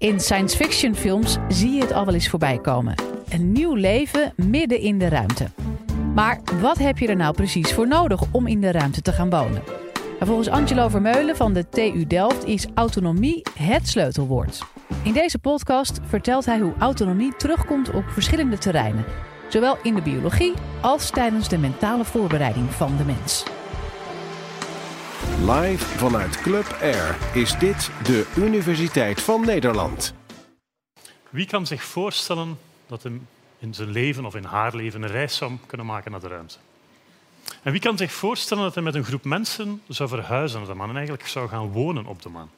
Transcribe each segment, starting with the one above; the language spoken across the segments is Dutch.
In science fiction films zie je het al wel eens voorbij komen. Een nieuw leven midden in de ruimte. Maar wat heb je er nou precies voor nodig om in de ruimte te gaan wonen? Volgens Angelo Vermeulen van de TU Delft is autonomie het sleutelwoord. In deze podcast vertelt hij hoe autonomie terugkomt op verschillende terreinen. Zowel in de biologie als tijdens de mentale voorbereiding van de mens. Live vanuit Club Air is dit de Universiteit van Nederland. Wie kan zich voorstellen dat hij in zijn leven of in haar leven een reis zou kunnen maken naar de ruimte? En wie kan zich voorstellen dat hij met een groep mensen zou verhuizen naar de maan en eigenlijk zou gaan wonen op de maan?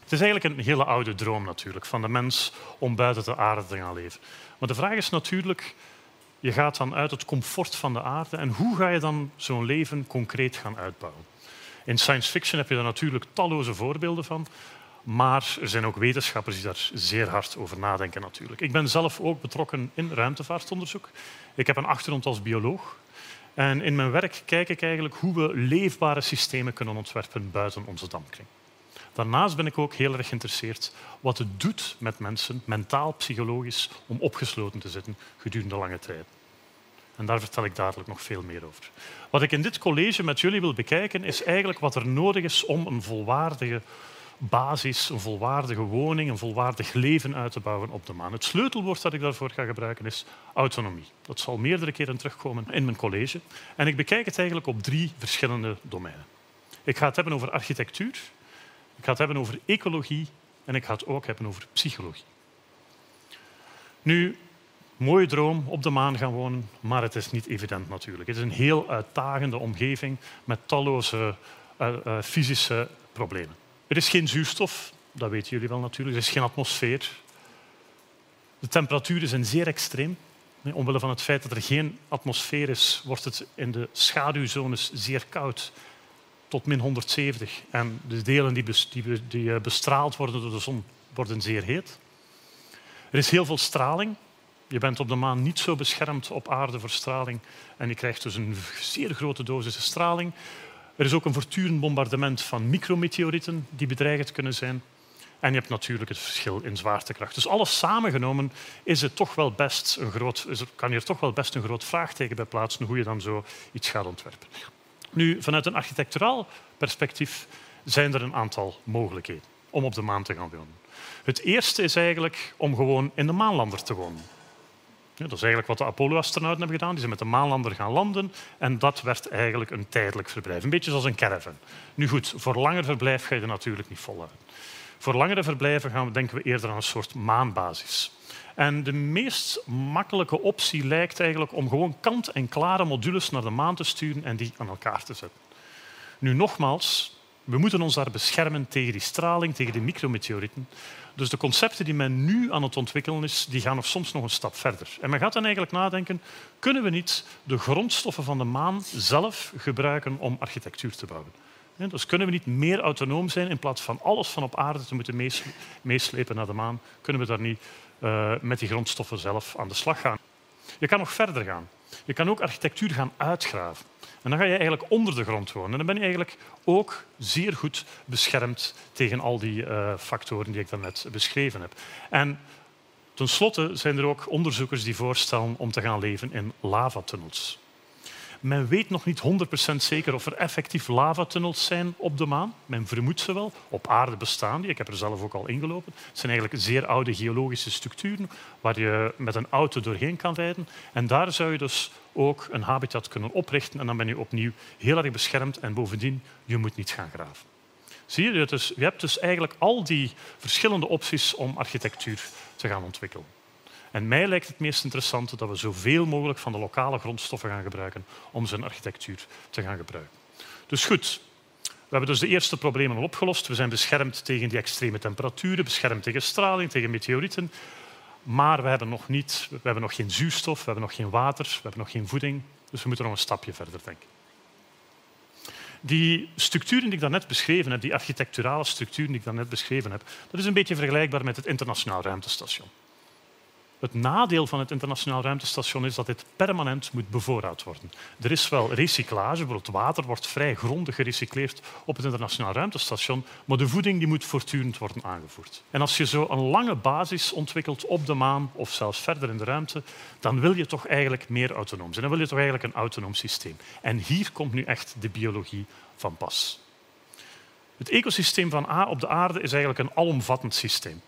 Het is eigenlijk een hele oude droom natuurlijk van de mens om buiten de aarde te gaan leven. Maar de vraag is natuurlijk, je gaat dan uit het comfort van de aarde en hoe ga je dan zo'n leven concreet gaan uitbouwen? In science fiction heb je daar natuurlijk talloze voorbeelden van. Maar er zijn ook wetenschappers die daar zeer hard over nadenken. Natuurlijk. Ik ben zelf ook betrokken in ruimtevaartonderzoek. Ik heb een achtergrond als bioloog. En in mijn werk kijk ik eigenlijk hoe we leefbare systemen kunnen ontwerpen buiten onze dampkring. Daarnaast ben ik ook heel erg geïnteresseerd wat het doet met mensen, mentaal, psychologisch, om opgesloten te zitten gedurende lange tijd. En daar vertel ik dadelijk nog veel meer over. Wat ik in dit college met jullie wil bekijken, is eigenlijk wat er nodig is om een volwaardige basis, een volwaardige woning, een volwaardig leven uit te bouwen op de maan. Het sleutelwoord dat ik daarvoor ga gebruiken is autonomie. Dat zal meerdere keren terugkomen in mijn college. En ik bekijk het eigenlijk op drie verschillende domeinen. Ik ga het hebben over architectuur, ik ga het hebben over ecologie en ik ga het ook hebben over psychologie. Nu, mooie droom, op de maan gaan wonen, maar het is niet evident natuurlijk. Het is een heel uitdagende omgeving met talloze uh, fysische problemen. Er is geen zuurstof, dat weten jullie wel natuurlijk. Er is geen atmosfeer. De temperaturen zijn zeer extreem. Omwille van het feit dat er geen atmosfeer is, wordt het in de schaduwzones zeer koud, tot min 170. En de delen die eh, bestraald worden door de zon, worden zeer heet. Er is heel veel straling. Je bent op de maan niet zo beschermd op aarde voor straling en je krijgt dus een zeer grote dosis straling. Er is ook een voortdurend bombardement van micrometeorieten die bedreigend kunnen zijn. En je hebt natuurlijk het verschil in zwaartekracht. Dus alles samengenomen is het toch wel best een groot, kan je er toch wel best een groot vraagteken bij plaatsen hoe je dan zo iets gaat ontwerpen. Nu, vanuit een architecturaal perspectief zijn er een aantal mogelijkheden om op de maan te gaan wonen. Het eerste is eigenlijk om gewoon in de maanlander te wonen. Ja, dat is eigenlijk wat de Apollo-astronauten hebben gedaan. Die zijn met de maanlander gaan landen en dat werd eigenlijk een tijdelijk verblijf. Een beetje zoals een caravan. Nu goed, voor langer verblijf ga je er natuurlijk niet voluit. Voor langere verblijven gaan we, denken we eerder aan een soort maanbasis. En de meest makkelijke optie lijkt eigenlijk om gewoon kant-en-klare modules naar de maan te sturen en die aan elkaar te zetten. Nu nogmaals, we moeten ons daar beschermen tegen die straling, tegen die micrometeorieten. Dus de concepten die men nu aan het ontwikkelen is, die gaan nog soms nog een stap verder. En men gaat dan eigenlijk nadenken, kunnen we niet de grondstoffen van de maan zelf gebruiken om architectuur te bouwen? Dus kunnen we niet meer autonoom zijn in plaats van alles van op aarde te moeten meeslepen naar de maan? Kunnen we daar niet uh, met die grondstoffen zelf aan de slag gaan? Je kan nog verder gaan. Je kan ook architectuur gaan uitgraven. En dan ga je eigenlijk onder de grond wonen. En dan ben je eigenlijk ook zeer goed beschermd tegen al die uh, factoren die ik daarnet beschreven heb. En tenslotte zijn er ook onderzoekers die voorstellen om te gaan leven in lavatunnels. Men weet nog niet 100% zeker of er effectief lavatunnels zijn op de maan. Men vermoedt ze wel. Op aarde bestaan die. Ik heb er zelf ook al ingelopen. Het zijn eigenlijk zeer oude geologische structuren waar je met een auto doorheen kan rijden. En daar zou je dus ook een habitat kunnen oprichten en dan ben je opnieuw heel erg beschermd en bovendien, je moet niet gaan graven. Zie je? Dus, je hebt dus eigenlijk al die verschillende opties om architectuur te gaan ontwikkelen. En mij lijkt het meest interessante dat we zoveel mogelijk van de lokale grondstoffen gaan gebruiken om zijn architectuur te gaan gebruiken. Dus goed, we hebben dus de eerste problemen al opgelost. We zijn beschermd tegen die extreme temperaturen, beschermd tegen straling, tegen meteorieten. Maar we hebben, nog niet, we hebben nog geen zuurstof, we hebben nog geen water, we hebben nog geen voeding. Dus we moeten nog een stapje verder denken. Die structuren die ik daarnet beschreven heb, die architecturale structuren die ik daarnet beschreven heb, dat is een beetje vergelijkbaar met het internationaal ruimtestation. Het nadeel van het internationaal ruimtestation is dat dit permanent moet bevoorraad worden. Er is wel recyclage, bijvoorbeeld water wordt vrij grondig gerecycleerd op het internationaal ruimtestation, maar de voeding die moet voortdurend worden aangevoerd. En als je zo een lange basis ontwikkelt op de maan of zelfs verder in de ruimte, dan wil je toch eigenlijk meer autonoom zijn. Dan wil je toch eigenlijk een autonoom systeem. En hier komt nu echt de biologie van pas. Het ecosysteem van A op de aarde is eigenlijk een alomvattend systeem.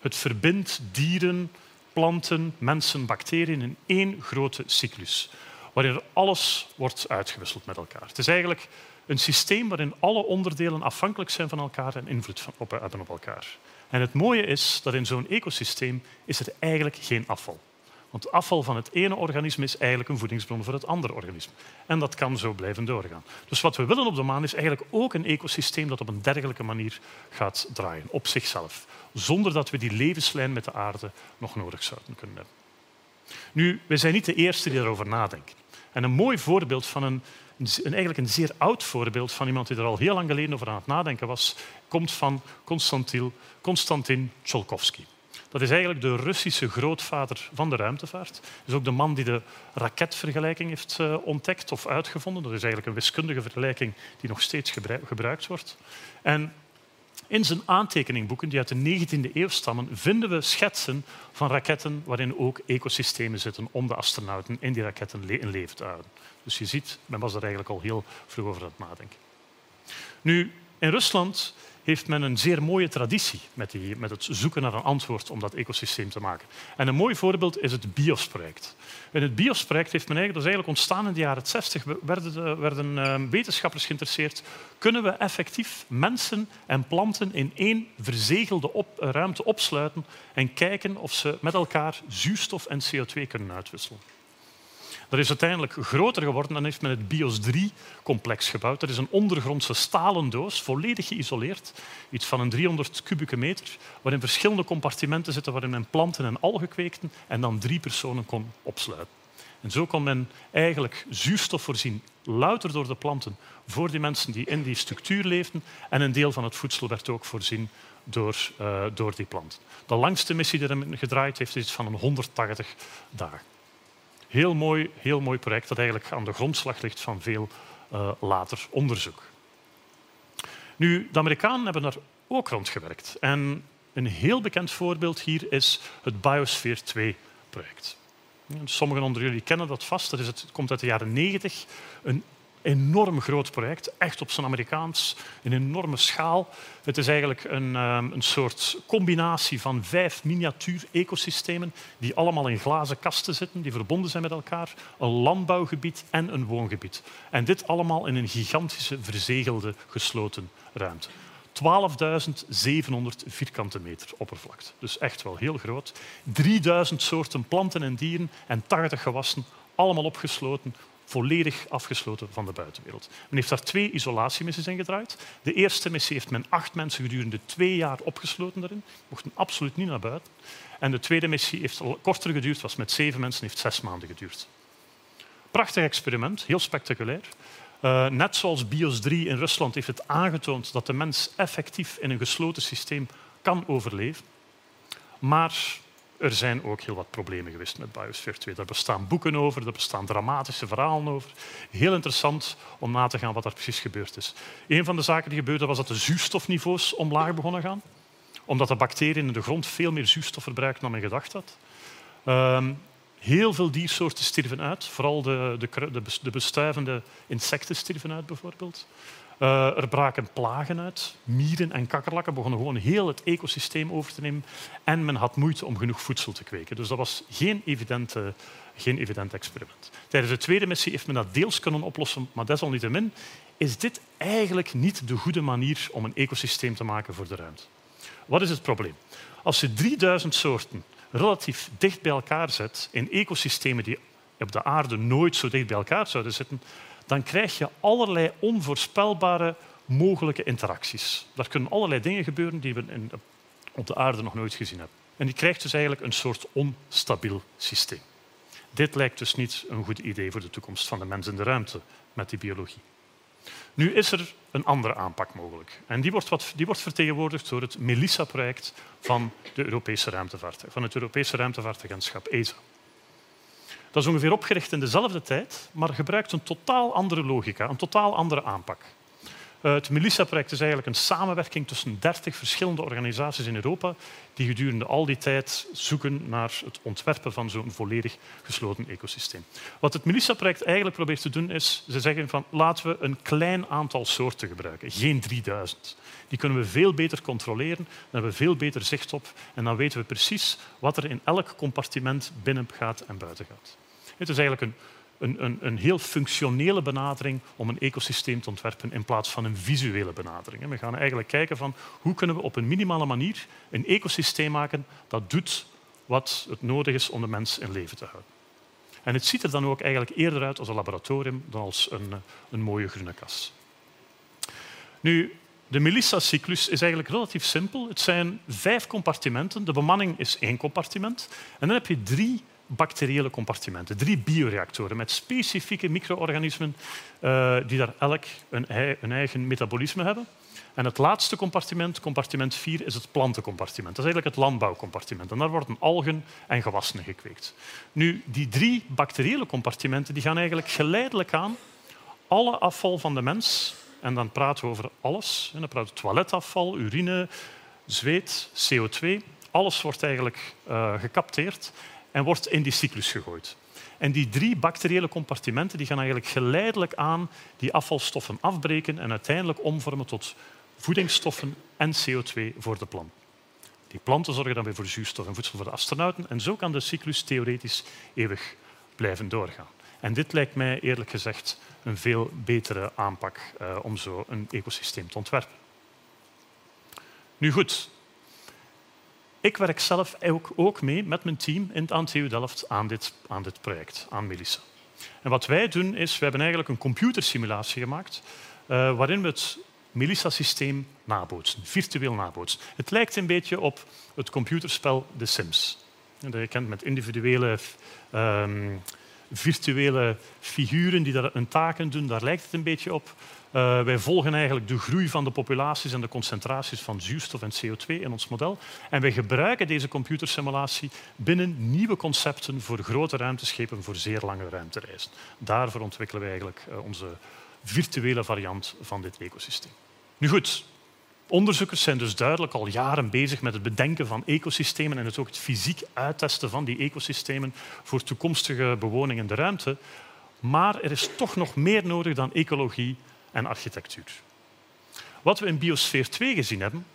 Het verbindt dieren, planten, mensen, bacteriën in één grote cyclus, waarin alles wordt uitgewisseld met elkaar. Het is eigenlijk een systeem waarin alle onderdelen afhankelijk zijn van elkaar en invloed op, hebben op elkaar. En het mooie is dat in zo'n ecosysteem is er eigenlijk geen afval. Want afval van het ene organisme is eigenlijk een voedingsbron voor het andere organisme. En dat kan zo blijven doorgaan. Dus wat we willen op de maan is eigenlijk ook een ecosysteem dat op een dergelijke manier gaat draaien, op zichzelf. Zonder dat we die levenslijn met de aarde nog nodig zouden kunnen hebben. Nu, wij zijn niet de eerste die daarover nadenken. En een mooi voorbeeld van een, een, eigenlijk een zeer oud voorbeeld van iemand die er al heel lang geleden over aan het nadenken was, komt van Konstantin Tsiolkovsky. Dat is eigenlijk de Russische grootvader van de ruimtevaart. Dat is ook de man die de raketvergelijking heeft uh, ontdekt of uitgevonden. Dat is eigenlijk een wiskundige vergelijking die nog steeds gebruikt wordt. En in zijn aantekeningboeken, die uit de 19e eeuw stammen, vinden we schetsen van raketten waarin ook ecosystemen zitten om de astronauten in die raketten in leven te houden. Dus je ziet, men was er eigenlijk al heel vroeg over aan het nadenken. Nu, in Rusland heeft men een zeer mooie traditie met, die, met, het zoeken naar een antwoord om dat ecosysteem te maken. En een mooi voorbeeld is het BIOS-project. In het BIOS-project heeft men eigenlijk, dat is eigenlijk ontstaan in de jaren 60, werden, werden uh, wetenschappers geïnteresseerd. Kunnen we effectief mensen en planten in één verzegelde op, ruimte opsluiten en kijken of ze met elkaar zuurstof en CO2 kunnen uitwisselen? Dat is uiteindelijk groter geworden. Dan heeft men het BIOS 3-complex gebouwd. Dat is een ondergrondse stalen doos, volledig geïsoleerd. Iets van een 300 kubieke meter, waarin verschillende compartimenten zitten waarin men planten en algen kweekten en dan drie personen kon opsluiten. En zo kon men eigenlijk zuurstof voorzien, louter door de planten, voor die mensen die in die structuur leefden. En een deel van het voedsel werd ook voorzien door, uh, door die planten. De langste missie die er gedraaid heeft, is iets van een 180 dagen. Heel mooi, heel mooi project dat eigenlijk aan de grondslag ligt van veel uh, later onderzoek. Nu, de Amerikanen hebben daar ook rondgewerkt. En een heel bekend voorbeeld hier is het Biosphere 2-project. Sommigen onder jullie kennen dat vast. Dat is het komt uit de jaren 90. Een enorm groot project, echt op zijn Amerikaans, een enorme schaal. Het is eigenlijk een, ehm, een soort combinatie van vijf miniatuur-ecosystemen die allemaal in glazen kasten zitten, die verbonden zijn met elkaar, een landbouwgebied en een woongebied. En dit allemaal in een gigantische, verzegelde, gesloten ruimte. 12.700 vierkante meter oppervlakte. Dus echt wel heel groot. 3000 soorten planten en dieren en 80 gewassen, allemaal opgesloten volledig afgesloten van de buitenwereld. Men heeft daar twee isolatiemissies in gedraaid. De eerste missie heeft men acht mensen gedurende twee jaar opgesloten daarin. Mochten absoluut niet naar buiten. En de tweede missie heeft korter geduurd, was met zeven mensen, heeft zes maanden geduurd. Prachtig experiment, heel spectaculair. Uh, net zoals BIOS 3 in Rusland heeft het aangetoond dat de mens effectief in een gesloten systeem kan overleven. Maar er zijn ook heel wat problemen geweest met Biosphere 2. Daar bestaan boeken over, er bestaan dramatische verhalen over. Heel interessant om na te gaan wat er precies gebeurd is. Een van de zaken die gebeurde was dat de zuurstofniveaus omlaag begonnen gaan. Omdat de bacteriën in de grond veel meer zuurstof verbruiken dan men gedacht had. Um, heel veel diersoorten stierven uit. Vooral de, de, de bestuivende insecten stierven uit bijvoorbeeld. Uh, er braken plagen uit. Mieren en kakkerlakken begonnen gewoon heel het ecosysteem over te nemen. En men had moeite om genoeg voedsel te kweken. Dus dat was geen evident, geen evident experiment. Tijdens de tweede missie heeft men dat deels kunnen oplossen, maar desalniettemin is dit eigenlijk niet de goede manier om een ecosysteem te maken voor de ruimte. Wat is het probleem? Als je 3000 soorten relatief dicht bij elkaar zet in ecosystemen die op de aarde nooit zo dicht bij elkaar zouden zitten, dan krijg je allerlei onvoorspelbare mogelijke interacties. Daar kunnen allerlei dingen gebeuren die we in, op de aarde nog nooit gezien hebben. En je krijgt dus eigenlijk een soort onstabiel systeem. Dit lijkt dus niet een goed idee voor de toekomst van de mens in de ruimte met die biologie. Nu is er een andere aanpak mogelijk. En die wordt, wat, die wordt vertegenwoordigd door het Melissa-project van, de Europese ruimtevaart, van het Europese ruimtevaartagentschap ESA. Dat is ongeveer opgericht in dezelfde tijd, maar gebruikt een totaal andere logica, een totaal andere aanpak. Eh, het Melissa-project is eigenlijk een samenwerking tussen 30 verschillende organisaties in Europa die gedurende al die tijd zoeken naar het ontwerpen van zo'n volledig gesloten ecosysteem. Wat het Melissa-project eigenlijk probeert te doen is, ze zeggen van laten we een klein aantal soorten gebruiken, geen 3000. Die kunnen we veel beter controleren, daar hebben we veel beter zicht op en dan weten we precies wat er in elk compartiment binnen gaat en buiten gaat. Het is eigenlijk een een, een, een, heel functionele benadering om een ecosysteem te ontwerpen in plaats van een visuele benadering. We gaan eigenlijk kijken van hoe kunnen we op een minimale manier een ecosysteem maken dat doet wat het nodig is om de mens in leven te houden. En het ziet er dan ook eigenlijk eerder uit als een laboratorium dan als een, een mooie groene kas. Nu, de Melissa-cyclus is eigenlijk relatief simpel. Het zijn vijf compartimenten. De bemanning is één compartiment. En dan heb je drie bacteriële compartimenten, drie bioreactoren met specifieke micro-organismen uh, die daar elk een, eigen metabolisme hebben. En het laatste compartiment, compartiment 4, is het plantencompartiment. Dat is eigenlijk het landbouwcompartiment. En daar worden algen en gewassen gekweekt. Nu, die drie bacteriële compartimenten die gaan eigenlijk geleidelijk aan alle afval van de mens, en dan praten we over alles, dan praten we toiletafval, urine, zweet, CO2, alles wordt eigenlijk uh, gecapteerd en wordt in die cyclus gegooid. En die drie bacteriële compartimenten die gaan eigenlijk geleidelijk aan die afvalstoffen afbreken en uiteindelijk omvormen tot voedingsstoffen en CO2 voor de plant. Die planten zorgen dan weer voor zuurstof en voedsel voor de astronauten. En zo kan de cyclus theoretisch eeuwig blijven doorgaan. En dit lijkt mij eerlijk gezegd een veel betere aanpak uh, om zo een ecosysteem te ontwerpen. Nu goed, ik werk zelf ook, ook mee met mijn team in, aan TU Delft aan dit, aan dit project, aan Melissa. En wat wij doen is, we hebben eigenlijk een computersimulatie gemaakt uh, waarin we het Melissa-systeem nabootsen, virtueel nabootsen. Het lijkt een beetje op het computerspel The Sims. Dat je kent met individuele um, virtuele figuren die daar een taken doen, daar lijkt het een beetje op. Uh, wij volgen eigenlijk de groei van de populaties en de concentraties van zuurstof en CO2 in ons model. En wij gebruiken deze computersimulatie binnen nieuwe concepten voor grote ruimteschepen voor zeer lange ruimtereizen. Daarvoor ontwikkelen wij eigenlijk uh, onze virtuele variant van dit ecosysteem. Nu goed, Onderzoekers zijn dus duidelijk al jaren bezig met het bedenken van ecosystemen en het ook het fysiek uittesten van die ecosystemen voor toekomstige bewoning in de ruimte. Maar er is toch nog meer nodig dan ecologie en architectuur. Wat we in Biosfeer 2 gezien hebben,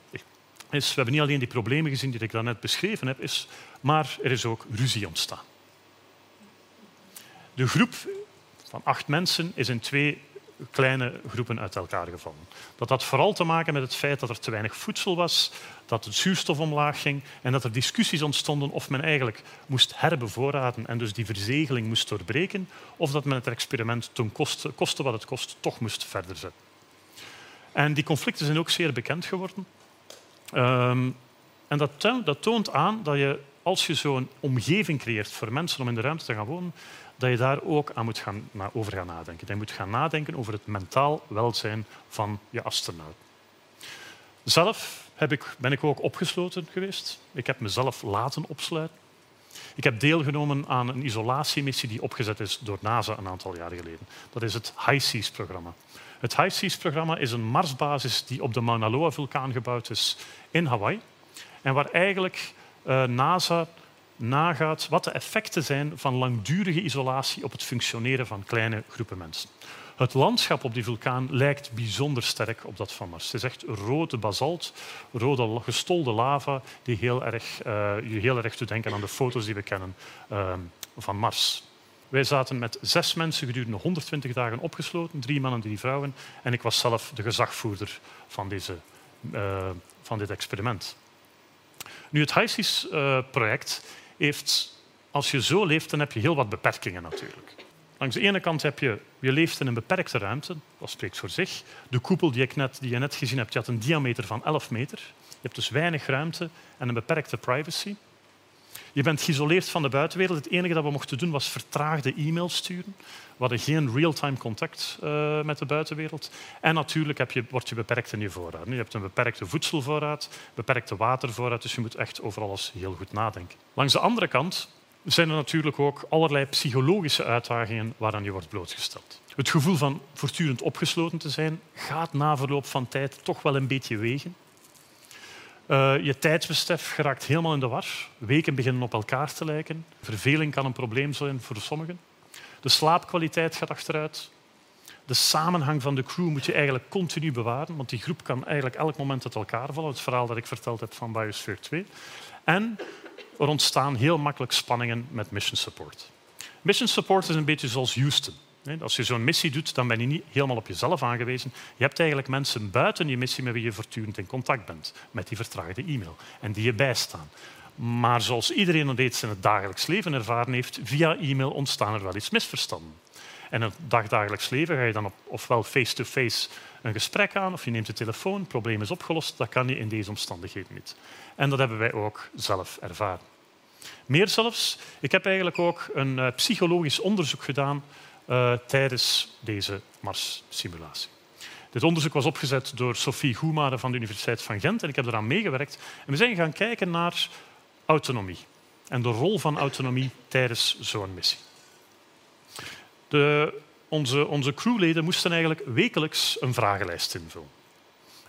is, we hebben niet alleen die problemen gezien die ik daarnet beschreven heb, is, maar er is ook ruzie ontstaan. De groep van acht mensen is in twee kleine groepen uit elkaar gevallen. Dat had vooral te maken met het feit dat er te weinig voedsel was, dat het zuurstof omlaag ging en dat er discussies ontstonden of men eigenlijk moest herbevoorraden en dus die verzegeling moest doorbreken, of dat men het experiment ten koste, wat het kost toch moest verder zetten. En die conflicten zijn ook zeer bekend geworden. Um, en dat toont aan dat je, als je zo'n omgeving creëert voor mensen om in de ruimte te gaan wonen, dat je daar ook aan moet gaan, over gaan nadenken. Dat je moet gaan nadenken over het mentaal welzijn van je astronaut. Zelf heb ik, ben ik ook opgesloten geweest. Ik heb mezelf laten opsluiten. Ik heb deelgenomen aan een isolatiemissie die opgezet is door NASA een aantal jaar geleden. Dat is het HI-SEAS-programma. Het HI-SEAS-programma is een Marsbasis die op de Mauna Loa-vulkaan gebouwd is in Hawaii. En waar eigenlijk uh, NASA nagaat wat de effecten zijn van langdurige isolatie op het functioneren van kleine groepen mensen. Het landschap op die vulkaan lijkt bijzonder sterk op dat van Mars. Het is echt rode basalt, rode gestolde lava, die heel erg, je heel erg doet denken aan de foto's die we kennen uh, van Mars. Wij zaten met zes mensen gedurende 120 dagen opgesloten, drie mannen, drie vrouwen. En ik was zelf de gezagvoerder van, deze, uh, van dit experiment. Nu, het HISIS-project heeft, als je zo leeft, dan heb je heel wat beperkingen natuurlijk. Langs de ene kant heb je, je leeft in een beperkte ruimte, dat spreekt voor zich. De koepel die, ik net, die je net gezien hebt, die had een diameter van 11 meter. Je hebt dus weinig ruimte en een beperkte privacy. Je bent geïsoleerd van de buitenwereld. Het enige dat we mochten doen was vertraagde e-mails sturen. We hadden geen real-time contact uh, met de buitenwereld. En natuurlijk heb je, word je beperkt in je voorraad. Je hebt een beperkte voedselvoorraad, beperkte watervoorraad, dus je moet echt over alles heel goed nadenken. Langs de andere kant zijn er natuurlijk ook allerlei psychologische uitdagingen waaraan je wordt blootgesteld. Het gevoel van voortdurend opgesloten te zijn gaat na verloop van tijd toch wel een beetje wegen. Uh, je tijdsbesef geraakt helemaal in de war. Weken beginnen op elkaar te lijken. Verveling kan een probleem zijn voor sommigen. De slaapkwaliteit gaat achteruit. De samenhang van de crew moet je eigenlijk continu bewaren, want die groep kan eigenlijk elk moment uit elkaar vallen. Het verhaal dat ik verteld heb van Biosphere 2. En er ontstaan heel makkelijk spanningen met mission support. Mission support is een beetje zoals Houston. Als je zo'n missie doet, dan ben je niet helemaal op jezelf aangewezen. Je hebt eigenlijk mensen buiten die missie met wie je voortdurend in contact bent, met die vertraagde e-mail, en die je bijstaan. Maar zoals iedereen steeds in het dagelijks leven ervaren heeft, via e-mail ontstaan er wel eens misverstanden. En in het dagdagelijks leven ga je dan op, ofwel face-to-face een gesprek aan, of je neemt de telefoon, het probleem is opgelost. Dat kan je in deze omstandigheden niet. En dat hebben wij ook zelf ervaren. Meer zelfs, ik heb eigenlijk ook een uh, psychologisch onderzoek gedaan uh, tijdens deze Mars-simulatie. Dit onderzoek was opgezet door Sophie Goemade van de Universiteit van Gent en ik heb eraan meegewerkt. En we zijn gaan kijken naar autonomie en de rol van autonomie tijdens zo'n missie. De, onze, onze crewleden moesten eigenlijk wekelijks een vragenlijst invullen.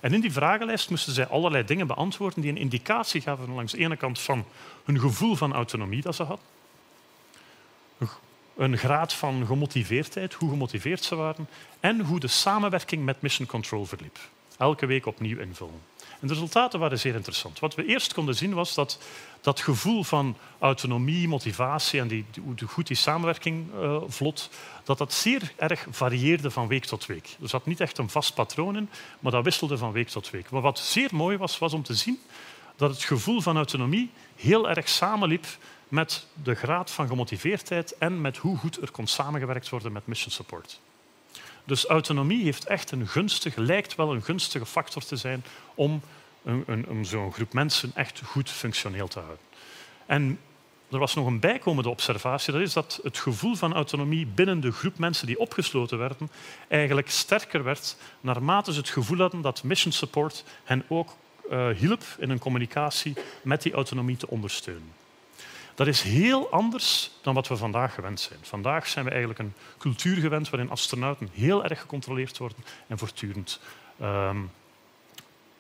En in die vragenlijst moesten zij allerlei dingen beantwoorden die een indicatie gaven langs de ene kant van hun gevoel van autonomie dat ze hadden, een graad van gemotiveerdheid, hoe gemotiveerd ze waren, en hoe de samenwerking met Mission Control verliep. Elke week opnieuw invullen. En de resultaten waren zeer interessant. Wat we eerst konden zien was dat dat gevoel van autonomie, motivatie en die, hoe goed die samenwerking uh, vlot, dat dat zeer erg varieerde van week tot week. Er zat niet echt een vast patroon in, maar dat wisselde van week tot week. Maar wat zeer mooi was, was om te zien dat het gevoel van autonomie heel erg samenliep met de graad van gemotiveerdheid en met hoe goed er kon samengewerkt worden met mission support. Dus autonomie heeft echt een gunstige, lijkt wel een gunstige factor te zijn om, zo'n groep mensen echt goed functioneel te houden. En er was nog een bijkomende observatie, dat is dat het gevoel van autonomie binnen de groep mensen die opgesloten werden eigenlijk sterker werd naarmate ze het gevoel hadden dat mission support hen ook uh, hielp in hun communicatie met die autonomie te ondersteunen. Dat is heel anders dan wat we vandaag gewend zijn. Vandaag zijn we eigenlijk een cultuur gewend waarin astronauten heel erg gecontroleerd worden en voortdurend um,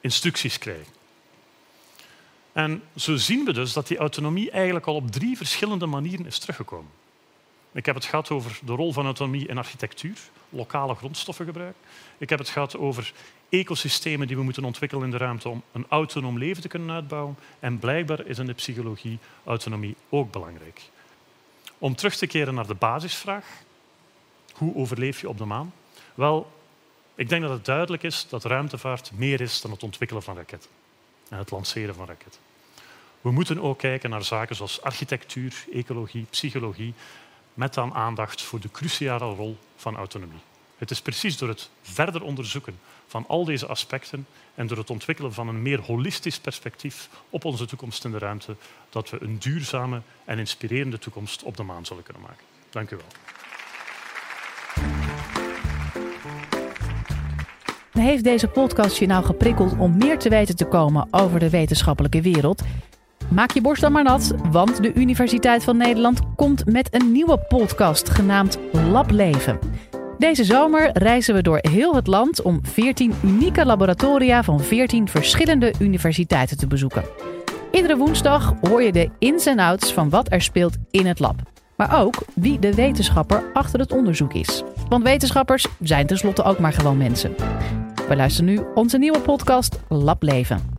instructies krijgen. En zo zien we dus dat die autonomie eigenlijk al op drie verschillende manieren is teruggekomen. Ik heb het gehad over de rol van autonomie in architectuur, lokale grondstoffengebruik. Ik heb het gehad over ecosystemen die we moeten ontwikkelen in de ruimte om een autonoom leven te kunnen uitbouwen. En blijkbaar is in de psychologie autonomie ook belangrijk. Om terug te keren naar de basisvraag, hoe overleef je op de maan? Wel, ik denk dat het duidelijk is dat ruimtevaart meer is dan het ontwikkelen van raketten en het lanceren van raketten. We moeten ook kijken naar zaken zoals architectuur, ecologie, psychologie, met dan aandacht voor de cruciale rol van autonomie. Het is precies door het verder onderzoeken van al deze aspecten en door het ontwikkelen van een meer holistisch perspectief op onze toekomst in de ruimte dat we een duurzame en inspirerende toekomst op de maan zullen kunnen maken. Dank u wel. Heeft deze podcast je nou geprikkeld om meer te weten te komen over de wetenschappelijke wereld? Maak je borst dan maar nat, want de Universiteit van Nederland komt met een nieuwe podcast genaamd Lableven. Deze zomer reizen we door heel het land om 14 unieke laboratoria van 14 verschillende universiteiten te bezoeken. Iedere woensdag hoor je de ins en outs van wat er speelt in het lab. Maar ook wie de wetenschapper achter het onderzoek is. Want wetenschappers zijn tenslotte ook maar gewoon mensen. We luisteren nu onze nieuwe podcast Lableven.